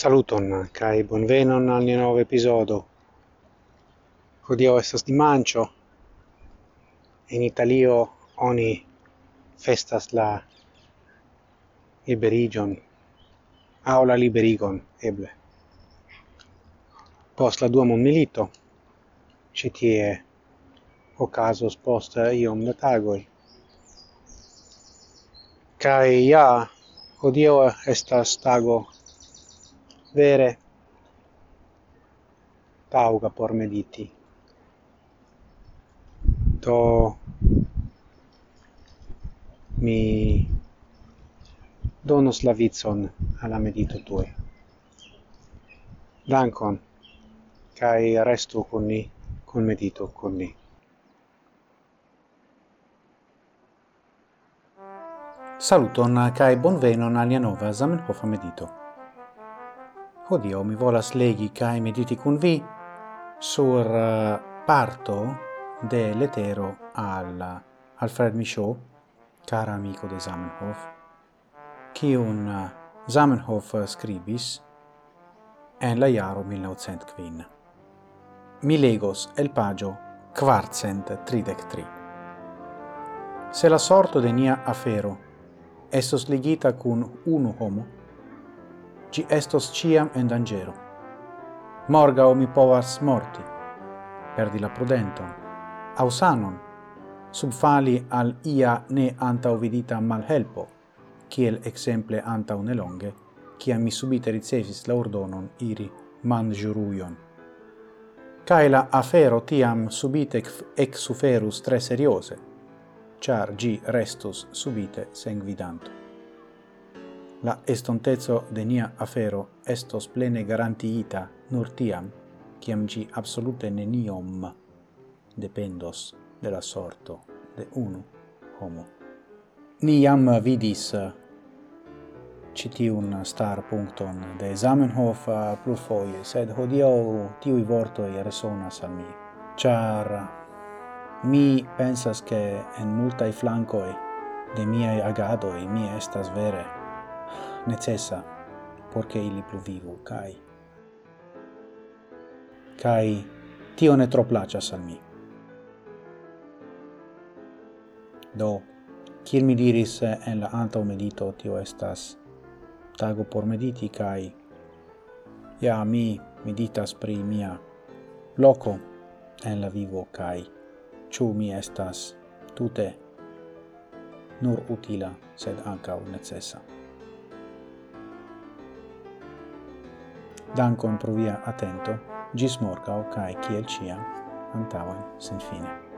Saluton, kai bonvenon al nia nova episodo. Hodio estas dimanĉo. In Italio oni festas la liberigion, aŭ la liberigon, eble. Post la dua mondmilito, ci tie okazos post iom da tagoj. Kai ja, hodio estas tago vere. Tauga por mediti. Do mi donos la vicon alla medito tue. Dankon kai restu con ni con medito con ni. Saluton kai bonvenon alia nova Zamenhof medito. Odio, mi volas legi cae mediti cun vi sur eh, parto de letero al eh, Alfred Michaud, cara amico de Zamenhof, cium eh, Zamenhof scribis en la iaro 1905. Mi legos el pagio quartcent tridec tri. Se la sorto de nia afero estos ligita cun unu homo, ci estos ciam en dangero. Morgau mi povas morti, perdi la prudenton, au sanon, subfali al ia ne antaŭvidita malhelpo, kiel exemple antaŭ nelonge, kia mi subite ricevis la ordonon iri manĝurujon. Cae la afero tiam subite eksuferus tre seriose, char gi restus subite sengvidanto la estontezo de nia afero estos plene garantiita nur tiam, ciam gi absolute neniom dependos de la sorto de unu homo. Ni jam vidis eh, citiun star puncton de Zamenhof eh, plurfoie, sed hodiau tiui vortoi resonas al mi, char mi pensas che en multai flancoi de miei agadoi mi estas vere necessa porque ili plu vivu kai kai tio ne tro placas al mi. Do kiel mi diris en la anta medito tio estas tago por mediti kai ja mi meditas pri mia loco en la vivo kai ciu mi estas tute nur utila sed anca necessa Dankon pro via atento, gis morgau, cae ciel ciam, antauen sen fine.